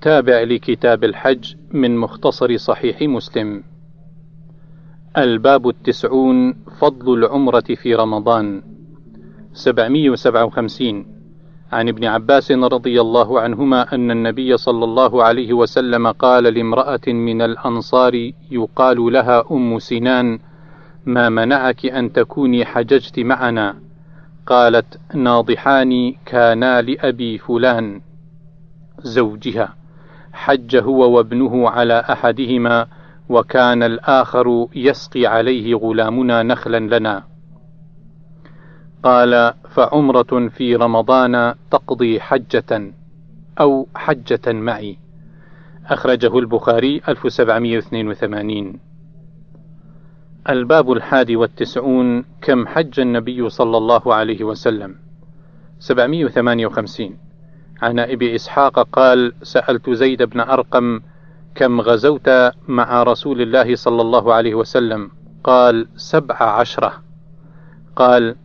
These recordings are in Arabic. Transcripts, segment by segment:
تابع لكتاب الحج من مختصر صحيح مسلم. الباب التسعون فضل العمرة في رمضان. 757 عن ابن عباس رضي الله عنهما أن النبي صلى الله عليه وسلم قال لامرأة من الأنصار يقال لها أم سنان ما منعك أن تكوني حججت معنا؟ قالت ناضحان كانا لأبي فلان. زوجها حج هو وابنه على أحدهما وكان الآخر يسقي عليه غلامنا نخلا لنا. قال فعمرة في رمضان تقضي حجة أو حجة معي. أخرجه البخاري 1782 الباب الحادي والتسعون كم حج النبي صلى الله عليه وسلم؟ 758 عن أبي إسحاق قال سألت زيد بن أرقم كم غزوت مع رسول الله صلى الله عليه وسلم؟ قال سبع عشرة. قال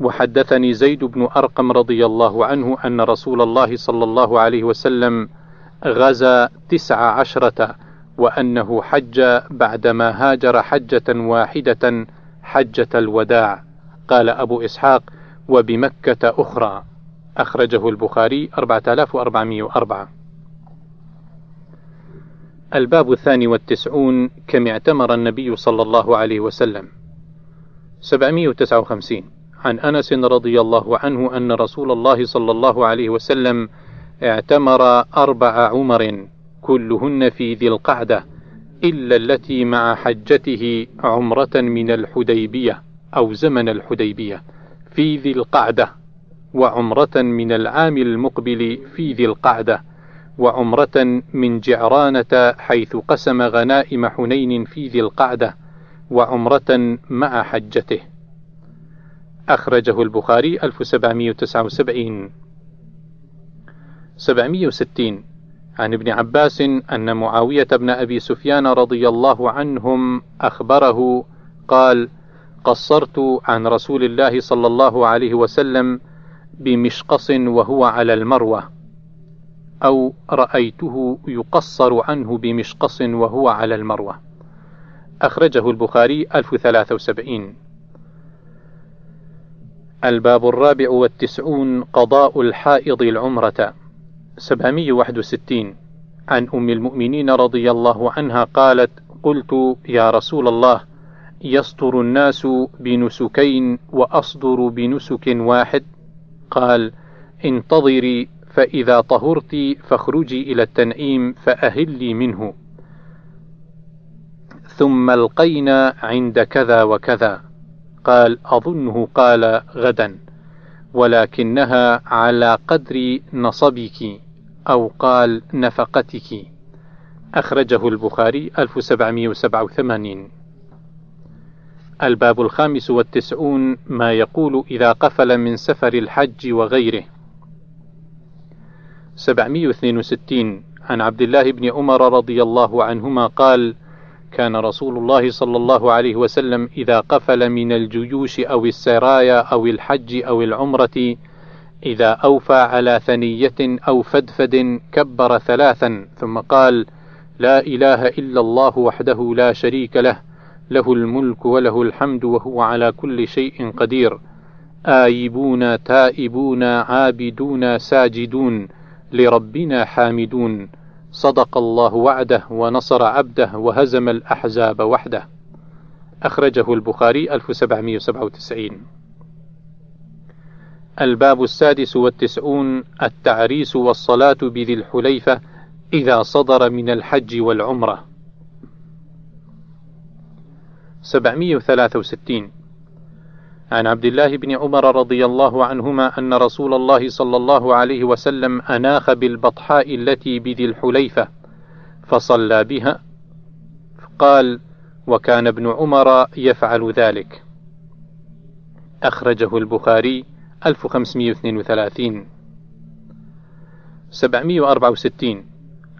وحدثني زيد بن أرقم رضي الله عنه أن رسول الله صلى الله عليه وسلم غزا تسع عشرة وأنه حج بعدما هاجر حجة واحدة حجة الوداع. قال أبو إسحاق وبمكة أخرى. أخرجه البخاري 4404 الباب الثاني والتسعون كم اعتمر النبي صلى الله عليه وسلم؟ 759 عن أنس رضي الله عنه أن رسول الله صلى الله عليه وسلم اعتمر أربع عمر كلهن في ذي القعدة إلا التي مع حجته عمرة من الحديبية أو زمن الحديبية في ذي القعدة. وعمرة من العام المقبل في ذي القعدة وعمرة من جعرانة حيث قسم غنائم حنين في ذي القعدة وعمرة مع حجته. أخرجه البخاري 1779 760 عن ابن عباس أن معاوية بن أبي سفيان رضي الله عنهم أخبره قال: قصرت عن رسول الله صلى الله عليه وسلم بمشقص وهو على المروة، أو رأيته يقصر عنه بمشقص وهو على المروة. أخرجه البخاري 1073 الباب الرابع والتسعون قضاء الحائض العمرة 761 عن أم المؤمنين رضي الله عنها قالت قلت يا رسول الله يصدر الناس بنسكين وأصدر بنسك واحد قال انتظري فإذا طهرت فاخرجي إلى التنعيم فأهلي منه. ثم القينا عند كذا وكذا. قال أظنه قال غدا ولكنها على قدر نصبك أو قال نفقتك. أخرجه البخاري 1787 الباب الخامس والتسعون ما يقول إذا قفل من سفر الحج وغيره. 762 عن عبد الله بن عمر رضي الله عنهما قال كان رسول الله صلى الله عليه وسلم إذا قفل من الجيوش أو السرايا أو الحج أو العمرة إذا أوفى على ثنية أو فدفد كبر ثلاثا ثم قال: لا إله إلا الله وحده لا شريك له، له الملك وله الحمد وهو على كل شيء قدير. آيبون تائبون عابدون ساجدون لربنا حامدون. صدق الله وعده ونصر عبده وهزم الأحزاب وحده. أخرجه البخاري 1797 الباب السادس والتسعون التعريس والصلاة بذي الحليفة إذا صدر من الحج والعمرة 763 عن عبد الله بن عمر رضي الله عنهما أن رسول الله صلى الله عليه وسلم أناخ بالبطحاء التي بذي الحليفة فصلى بها قال وكان ابن عمر يفعل ذلك أخرجه البخاري 1532 764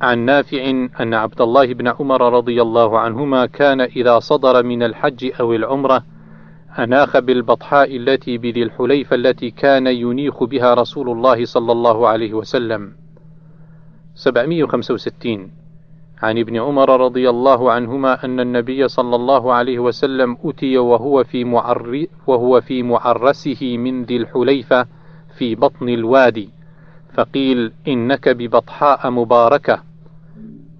عن نافع أن عبد الله بن عمر رضي الله عنهما كان إذا صدر من الحج أو العمرة أناخ بالبطحاء التي بذي الحليفة التي كان ينيخ بها رسول الله صلى الله عليه وسلم. 765 عن ابن عمر رضي الله عنهما أن النبي صلى الله عليه وسلم أتي وهو في معر وهو في معرسه من ذي الحليفة في بطن الوادي فقيل إنك ببطحاء مباركة.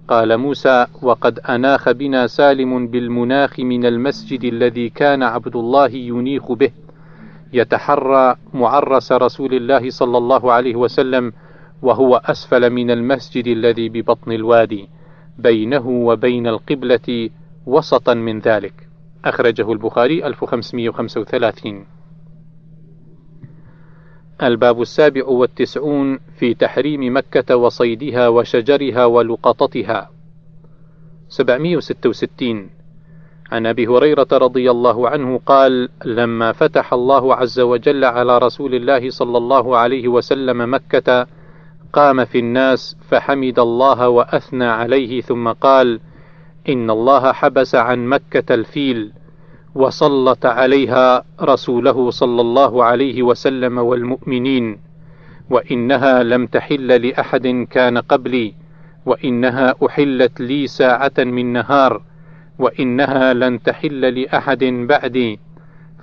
قال موسى وقد أناخ بنا سالم بالمناخ من المسجد الذي كان عبد الله ينيخ به يتحرى معرس رسول الله صلى الله عليه وسلم وهو أسفل من المسجد الذي ببطن الوادي بينه وبين القبلة وسطا من ذلك. أخرجه البخاري 1535 الباب السابع والتسعون في تحريم مكة وصيدها وشجرها ولقطتها. 766 عن أبي هريرة رضي الله عنه قال لما فتح الله عز وجل على رسول الله صلى الله عليه وسلم مكة قام في الناس فحمد الله وأثنى عليه ثم قال إن الله حبس عن مكة الفيل وسلط عليها رسوله صلى الله عليه وسلم والمؤمنين وإنها لم تحل لأحد كان قبلي وإنها أحلت لي ساعة من نهار وإنها لن تحل لأحد بعدي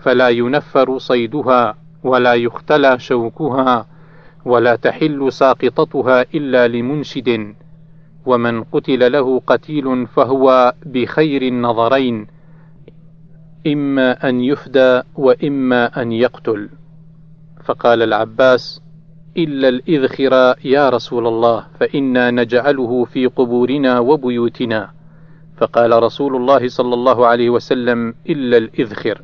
فلا ينفر صيدها ولا يختلى شوكها ولا تحل ساقطتها إلا لمنشد ومن قتل له قتيل فهو بخير النظرين. إما أن يفدى وإما أن يقتل. فقال العباس إلا الإذخر يا رسول الله فإنا نجعله في قبورنا وبيوتنا. فقال رسول الله صلى الله عليه وسلم إلا الإذخر.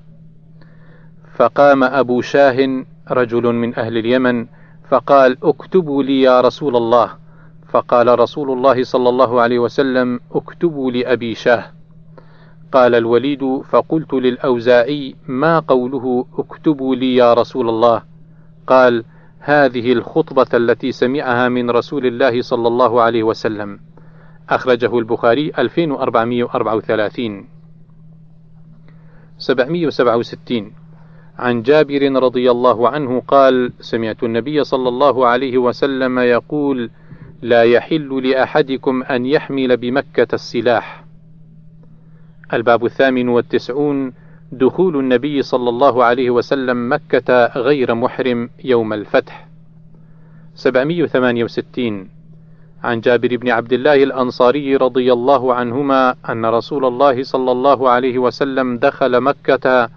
فقام أبو شاه رجل من أهل اليمن فقال اكتبوا لي يا رسول الله. فقال رسول الله صلى الله عليه وسلم اكتبوا لأبي شاه. قال الوليد فقلت للأوزاعي ما قوله اكتبوا لي يا رسول الله؟ قال هذه الخطبة التي سمعها من رسول الله صلى الله عليه وسلم. أخرجه البخاري 2434 767 عن جابر رضي الله عنه قال سمعت النبي صلى الله عليه وسلم يقول لا يحل لأحدكم أن يحمل بمكة السلاح. الباب الثامن والتسعون دخول النبي صلى الله عليه وسلم مكة غير محرم يوم الفتح. 768 عن جابر بن عبد الله الأنصاري رضي الله عنهما أن رسول الله صلى الله عليه وسلم دخل مكة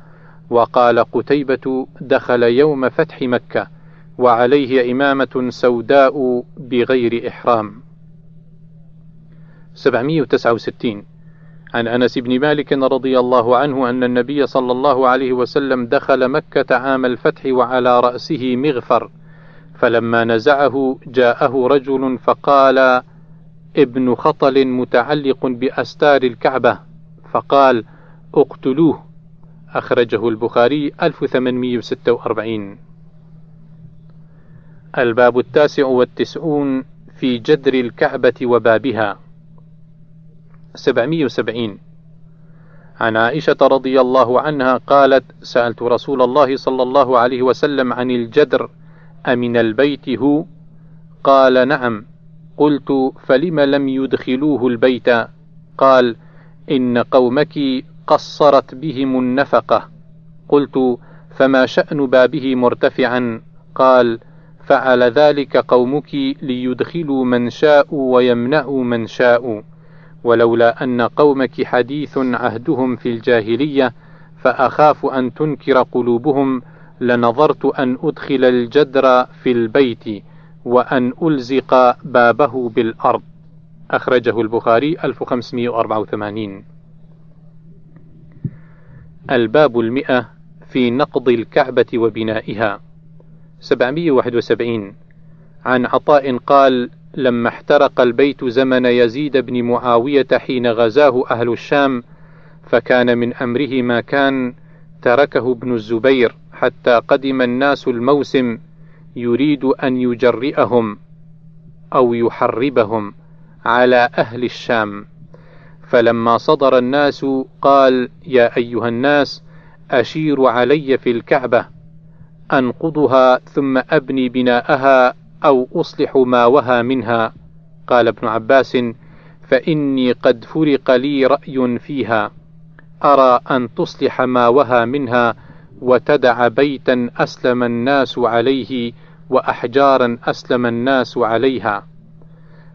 وقال قتيبة دخل يوم فتح مكة وعليه إمامة سوداء بغير إحرام. 769 عن أنس بن مالك رضي الله عنه أن النبي صلى الله عليه وسلم دخل مكة عام الفتح وعلى رأسه مغفر فلما نزعه جاءه رجل فقال ابن خطل متعلق بأستار الكعبة فقال اقتلوه أخرجه البخاري 1846 الباب التاسع والتسعون في جدر الكعبة وبابها. 770 عن عائشة رضي الله عنها قالت سألت رسول الله صلى الله عليه وسلم عن الجدر أمن البيت هو؟ قال نعم. قلت فلم لم يدخلوه البيت؟ قال إن قومك قصرت بهم النفقة. قلت فما شأن بابه مرتفعا؟ قال فعل ذلك قومك ليدخلوا من شاءوا ويمنعوا من شاءوا. ولولا أن قومك حديث عهدهم في الجاهلية فأخاف أن تنكر قلوبهم لنظرت أن أدخل الجدر في البيت وأن ألزق بابه بالأرض. أخرجه البخاري 1584 الباب المئة في نقض الكعبة وبنائها. 771 عن عطاء قال لما احترق البيت زمن يزيد بن معاوية حين غزاه أهل الشام فكان من أمره ما كان تركه ابن الزبير حتى قدم الناس الموسم يريد أن يجرئهم أو يحربهم على أهل الشام. فلما صدر الناس قال يا أيها الناس أشيروا علي في الكعبة أنقضها ثم أبني بناءها أو أصلح ما وهى منها. قال ابن عباس فإني قد فرق لي رأي فيها. أرى أن تصلح ما وهى منها وتدع بيتا أسلم الناس عليه وأحجارا أسلم الناس عليها.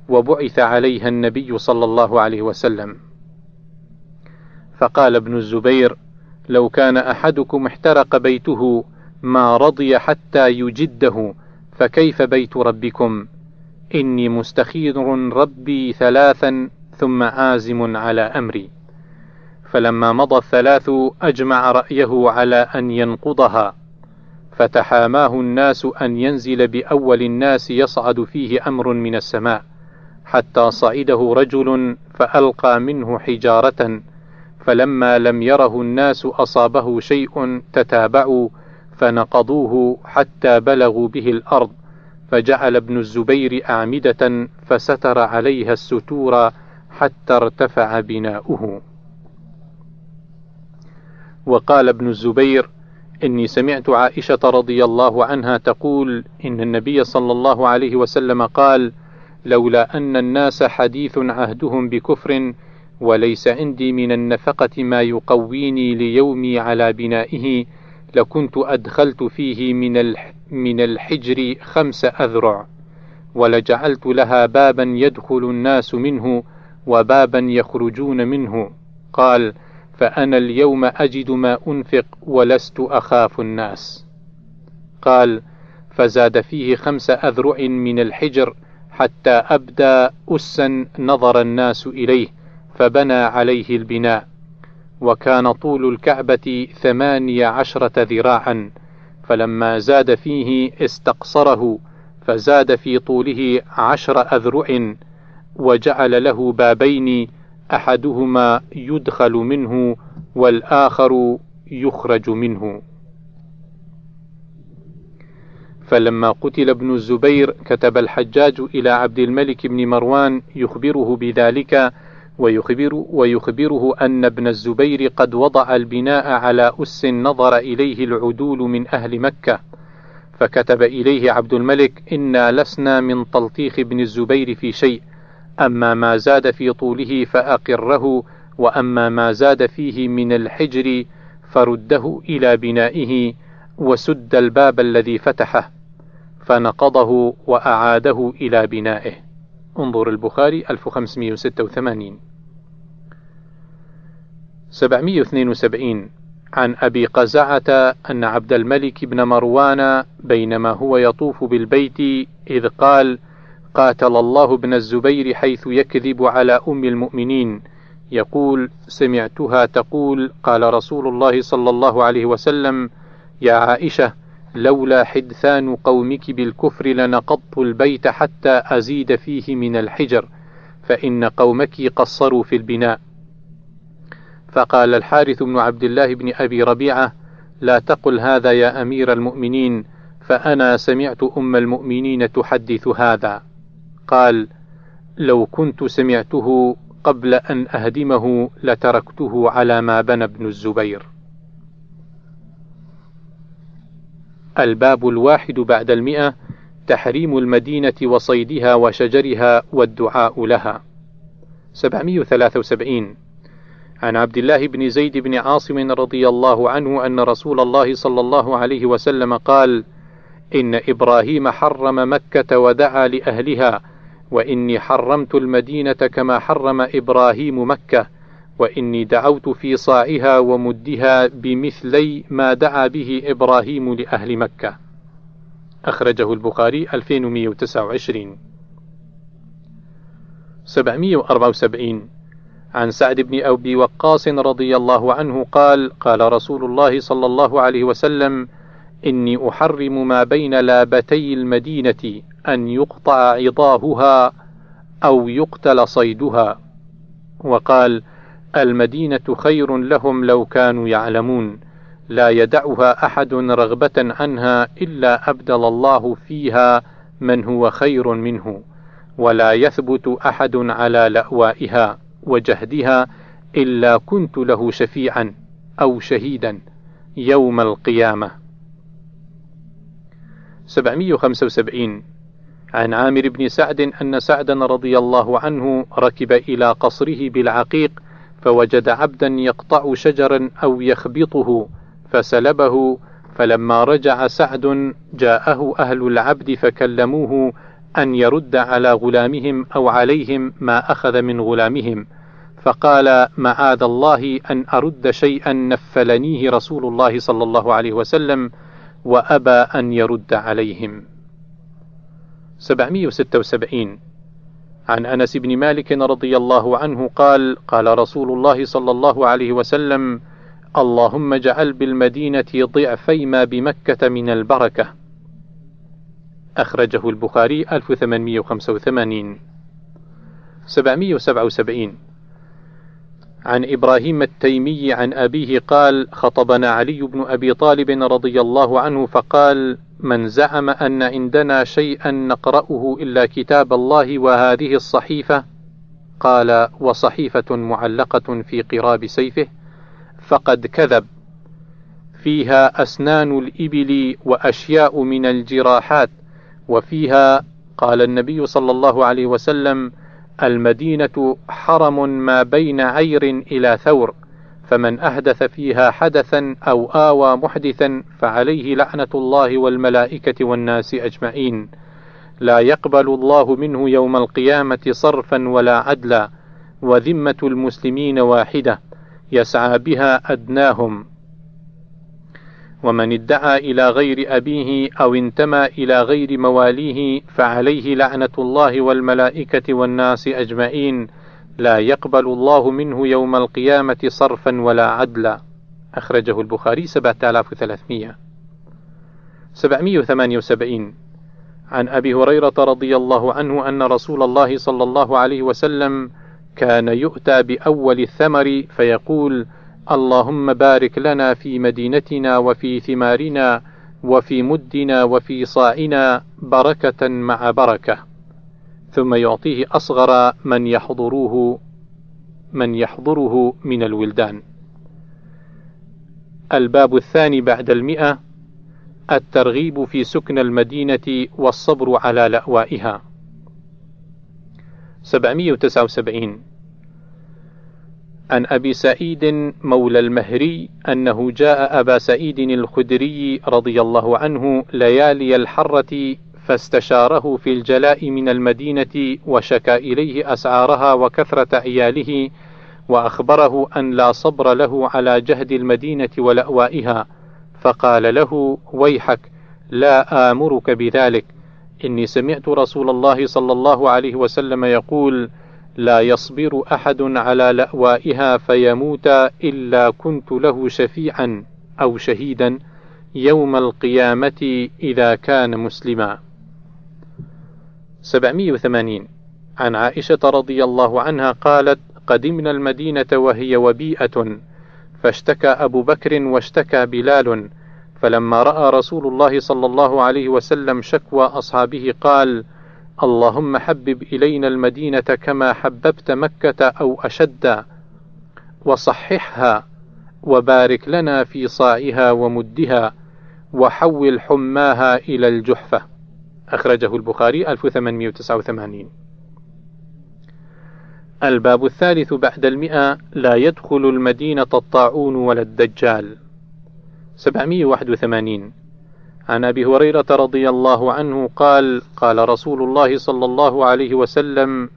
وبعث عليها النبي صلى الله عليه وسلم. فقال ابن الزبير لو كان أحدكم احترق بيته ما رضي حتى يجده فكيف بيت ربكم؟ إني مستخير ربي ثلاثا ثم عازم على أمري. فلما مضى الثلاث أجمع رأيه على أن ينقضها. فتحاماه الناس أن ينزل بأول الناس يصعد فيه أمر من السماء. حتى صعده رجل فألقى منه حجارة. فلما لم يره الناس أصابه شيء تتابعوا فنقضوه حتى بلغوا به الأرض فجعل ابن الزبير أعمدة فستر عليها الستور حتى ارتفع بناؤه. وقال ابن الزبير إني سمعت عائشة رضي الله عنها تقول إن النبي صلى الله عليه وسلم قال لولا أن الناس حديث عهدهم بكفر وليس عندي من النفقة ما يقويني ليومي على بنائه لكنت أدخلت فيه من من الحجر خمس أذرع ولجعلت لها بابا يدخل الناس منه وبابا يخرجون منه. قال فأنا اليوم أجد ما أنفق ولست أخاف الناس. قال فزاد فيه خمس أذرع من الحجر حتى أبدى أسا نظر الناس إليه فبنى عليه البناء. وكان طول الكعبة ثمانية عشرة ذراعا فلما زاد فيه استقصره فزاد في طوله عشر أذرع وجعل له بابين أحدهما يدخل منه والآخر يخرج منه. فلما قتل ابن الزبير كتب الحجاج إلى عبد الملك بن مروان يخبره بذلك ويخبر ويخبره أن ابن الزبير قد وضع البناء على أس نظر إليه العدول من أهل مكة فكتب إليه عبد الملك إنا لسنا من تلطيخ ابن الزبير في شيء أما ما زاد في طوله فأقره وأما ما زاد فيه من الحجر فرده إلى بنائه وسد الباب الذي فتحه فنقضه وأعاده إلى بنائه. انظر البخاري 1586 772 عن أبي قزعة أن عبد الملك بن مروان بينما هو يطوف بالبيت إذ قال قاتل الله ابن الزبير حيث يكذب على أم المؤمنين يقول سمعتها تقول قال رسول الله صلى الله عليه وسلم يا عائشة لولا حدثان قومك بالكفر لنقضت البيت حتى أزيد فيه من الحجر فإن قومك قصروا في البناء. فقال الحارث بن عبد الله بن أبي ربيعة لا تقل هذا يا أمير المؤمنين فأنا سمعت أم المؤمنين تحدث هذا. قال لو كنت سمعته قبل أن أهدمه لتركته على ما بنى ابن الزبير. الباب الواحد بعد المئة تحريم المدينة وصيدها وشجرها والدعاء لها. 773 عن عبد الله بن زيد بن عاصم رضي الله عنه أن رسول الله صلى الله عليه وسلم قال إن إبراهيم حرم مكة ودعا لأهلها وإني حرمت المدينة كما حرم إبراهيم مكة وإني دعوت في صاعها ومدها بمثلي ما دعا به إبراهيم لأهل مكة. أخرجه البخاري 2129 774 عن سعد بن أبي وقاص رضي الله عنه قال قال رسول الله صلى الله عليه وسلم إني أحرم ما بين لابتي المدينة أن يقطع عضاهها أو يقتل صيدها. وقال المدينة خير لهم لو كانوا يعلمون. لا يدعها أحد رغبة عنها إلا أبدل الله فيها من هو خير منه ولا يثبت أحد على لأوائها وجهدها إلا كنت له شفيعا أو شهيدا يوم القيامة. 775 عن عامر بن سعد أن سعدا رضي الله عنه ركب إلى قصره بالعقيق فوجد عبدا يقطع شجرا أو يخبطه فسلبه فلما رجع سعد جاءه أهل العبد فكلموه أن يرد على غلامهم أو عليهم ما أخذ من غلامهم. فقال معاذ الله أن أرد شيئا نفلنيه رسول الله صلى الله عليه وسلم وأبى أن يرد عليهم. 776 عن أنس بن مالك رضي الله عنه قال قال رسول الله صلى الله عليه وسلم اللهم اجعل بالمدينة ضعفي ما بمكة من البركة. أخرجه البخاري 1885 777 عن إبراهيم التيمي عن أبيه قال خطبنا علي بن أبي طالب رضي الله عنه فقال من زعم أن عندنا شيئا نقرأه إلا كتاب الله وهذه الصحيفة قال وصحيفة معلقة في قراب سيفه فقد كذب. فيها أسنان الإبل وأشياء من الجراحات وفيها قال النبي صلى الله عليه وسلم المدينة حرم ما بين عير إلى ثور فمن أحدث فيها حدثا أو آوى محدثا فعليه لعنة الله والملائكة والناس أجمعين. لا يقبل الله منه يوم القيامة صرفا ولا عدلا وذمة المسلمين واحدة يسعى بها أدناهم. ومن ادعى إلى غير أبيه أو انتمى إلى غير مواليه فعليه لعنة الله والملائكة والناس أجمعين. لا يقبل الله منه يوم القيامة صرفا ولا عدلا. أخرجه البخاري 7300 778 عن أبي هريرة رضي الله عنه أن رسول الله صلى الله عليه وسلم كان يؤتى بأول الثمر فيقول: اللهم بارك لنا في مدينتنا وفي ثمارنا وفي مدنا وفي صاعنا بركة مع بركة. ثم يعطيه أصغر من يحضروه من يحضره من الولدان. الباب الثاني بعد المئة الترغيب في سكن المدينة والصبر على لأوائها. 779 عن أبي سعيد مولى المهري أنه جاء أبا سعيد الخدري رضي الله عنه ليالي الحرة فاستشاره في الجلاء من المدينة وشكى إليه أسعارها وكثرة عياله وأخبره أن لا صبر له على جهد المدينة ولأوائها. فقال له ويحك لا آمرك بذلك. إني سمعت رسول الله صلى الله عليه وسلم يقول: لا يصبر أحد على لأوائها فيموت إلا كنت له شفيعا أو شهيدا يوم القيامة إذا كان مسلما 780 عن عائشة رضي الله عنها قالت قدمنا المدينة وهي وبيئة فاشتكى أبو بكر واشتكى بلال فلما رأى رسول الله صلى الله عليه وسلم شكوى أصحابه قال: اللهم حبب إلينا المدينة كما حببت مكة أو أشد وصححها وبارك لنا في صاعها ومدها وحول حماها إلى الجحفة. أخرجه البخاري 1889 الباب الثالث بعد المئة لا يدخل المدينة الطاعون ولا الدجال. 781 عن أبي هريرة رضي الله عنه قال قال رسول الله صلى الله عليه وسلم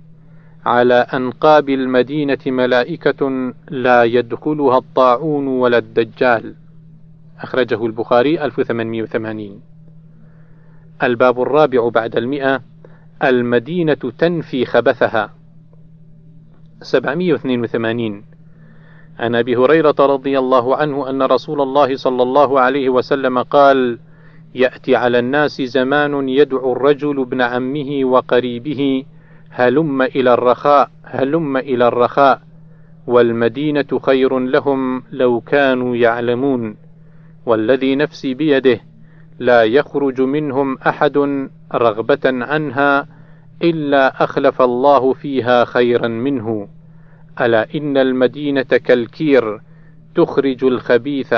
على أنقاب المدينة ملائكة لا يدخلها الطاعون ولا الدجال. أخرجه البخاري 1880 الباب الرابع بعد المئة المدينة تنفي خبثها. 782 عن أبي هريرة رضي الله عنه أن رسول الله صلى الله عليه وسلم قال يأتي على الناس زمان يدعو الرجل ابن عمه وقريبه هلم إلى الرخاء هلم إلى الرخاء والمدينة خير لهم لو كانوا يعلمون والذي نفسي بيده لا يخرج منهم أحد رغبة عنها إلا أخلف الله فيها خيرا منه. ألا إن المدينة كالكير تخرج الخبيث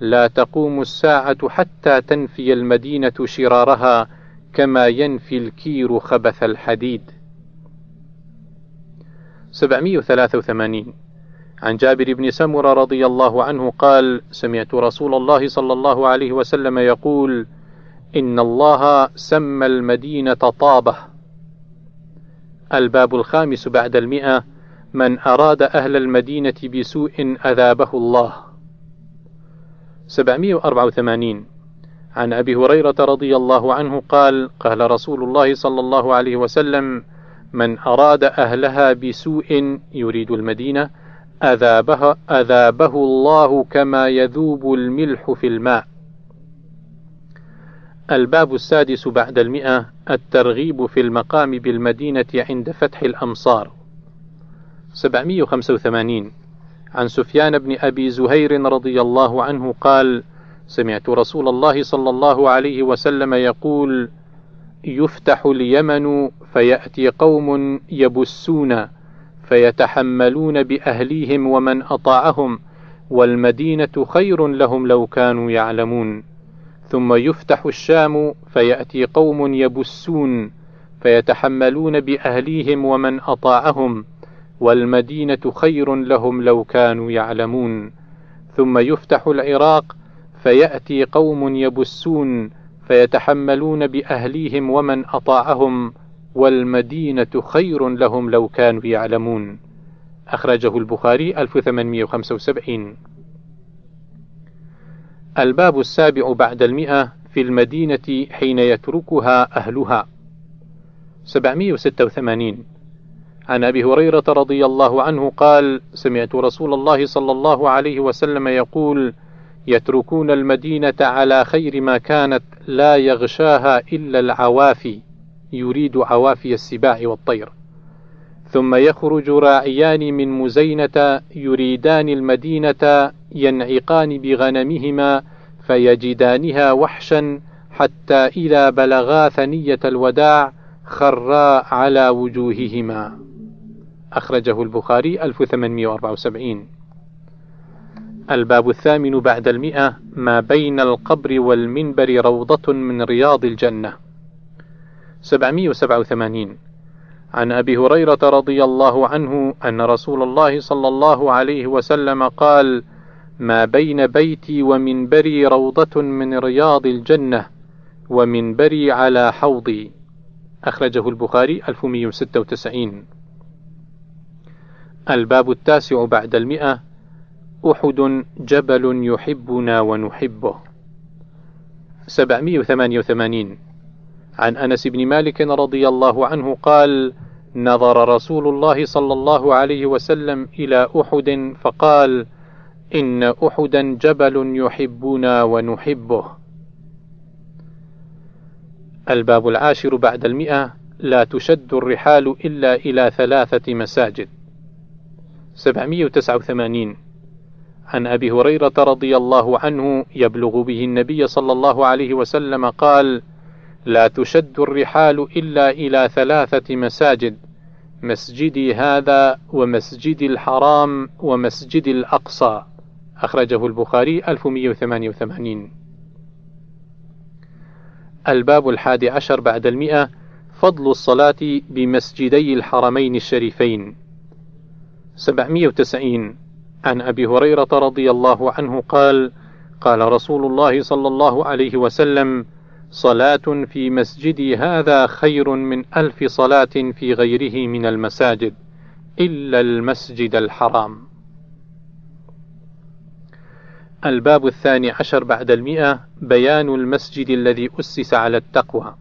لا تقوم الساعة حتى تنفي المدينة شرارها كما ينفي الكير خبث الحديد. 783 عن جابر بن سمرة رضي الله عنه قال سمعت رسول الله صلى الله عليه وسلم يقول إن الله سمى المدينة طابة. الباب الخامس بعد المئة من أراد أهل المدينة بسوء أذابه الله. 784 عن أبي هريرة رضي الله عنه قال قال رسول الله صلى الله عليه وسلم من أراد أهلها بسوء يريد المدينة أذابها أذابه الله كما يذوب الملح في الماء. الباب السادس بعد المئة الترغيب في المقام بالمدينة عند فتح الأمصار. 785 عن سفيان بن أبي زهير رضي الله عنه قال سمعت رسول الله صلى الله عليه وسلم يقول يفتح اليمن فيأتي قوم يبسون. فيتحملون بأهليهم ومن أطاعهم والمدينة خير لهم لو كانوا يعلمون. ثم يفتح الشام فيأتي قوم يبسون فيتحملون بأهليهم ومن أطاعهم والمدينة خير لهم لو كانوا يعلمون. ثم يفتح العراق فيأتي قوم يبسون فيتحملون بأهليهم ومن أطاعهم والمدينة خير لهم لو كانوا يعلمون. أخرجه البخاري 1875 الباب السابع بعد المئة في المدينة حين يتركها أهلها. 786 عن أبي هريرة رضي الله عنه قال سمعت رسول الله صلى الله عليه وسلم يقول يتركون المدينة على خير ما كانت لا يغشاها إلا العوافي. يريد عوافي السباع والطير. ثم يخرج راعيان من مزينة يريدان المدينة ينعقان بغنمهما فيجدانها وحشا حتى إذا بلغا ثنية الوداع خرا على وجوههما. أخرجه البخاري 1874 الباب الثامن بعد المئة ما بين القبر والمنبر روضة من رياض الجنة. 787 عن أبي هريرة رضي الله عنه أن رسول الله صلى الله عليه وسلم قال ما بين بيتي ومنبري روضة من رياض الجنة ومنبري على حوضي. أخرجه البخاري 1196 الباب التاسع بعد المئة أحد جبل يحبنا ونحبه. 788 عن أنس بن مالك رضي الله عنه قال نظر رسول الله صلى الله عليه وسلم إلى أحد فقال إن أحدا جبل يحبنا ونحبه. الباب العاشر بعد المئة لا تشد الرحال إلا إلى ثلاثة مساجد. 789 عن أبي هريرة رضي الله عنه يبلغ به النبي صلى الله عليه وسلم قال لا تشد الرحال إلا إلى ثلاثة مساجد مسجدي هذا ومسجد الحرام ومسجد الأقصى. أخرجه البخاري 1188 الباب الحادي عشر بعد المئة فضل الصلاة بمسجدي الحرمين الشريفين. 790 عن أبي هريرة رضي الله عنه قال قال رسول الله صلى الله عليه وسلم صلاة في مسجدي هذا خير من ألف صلاة في غيره من المساجد إلا المسجد الحرام. الباب الثاني عشر بعد المئة بيان المسجد الذي أسس على التقوى.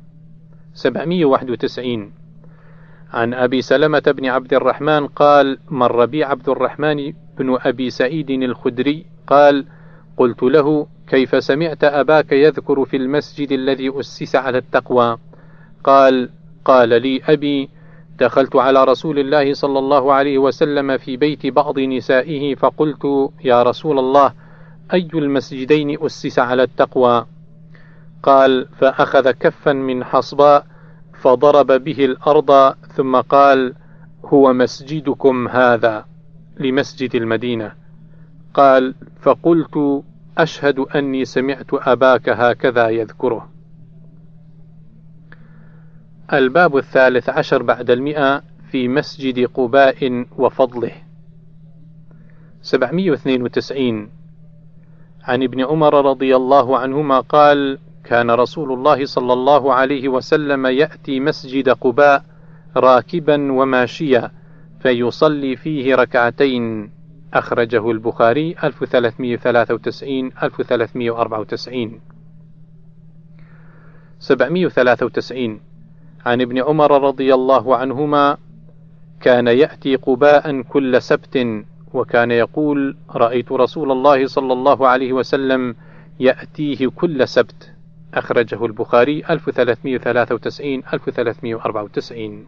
791 عن أبي سلمة بن عبد الرحمن قال مر بي عبد الرحمن بن أبي سعيد الخدري قال قلت له كيف سمعت أباك يذكر في المسجد الذي أسس على التقوى؟ قال قال لي أبي دخلت على رسول الله صلى الله عليه وسلم في بيت بعض نسائه فقلت يا رسول الله أي المسجدين أسس على التقوى؟ قال فأخذ كفا من حصباء فضرب به الأرض ثم قال هو مسجدكم هذا لمسجد المدينة؟ قال فقلت أشهد أني سمعت أباك هكذا يذكره. الباب الثالث عشر بعد المئة في مسجد قباء وفضله. 792 عن ابن عمر رضي الله عنهما قال كان رسول الله صلى الله عليه وسلم يأتي مسجد قباء راكبا وماشيا فيصلي فيه ركعتين. أخرجه البخاري 1393 1394 793 عن ابن عمر رضي الله عنهما كان يأتي قباء كل سبت وكان يقول رأيت رسول الله صلى الله عليه وسلم يأتيه كل سبت. أخرجه البخاري 1393 1394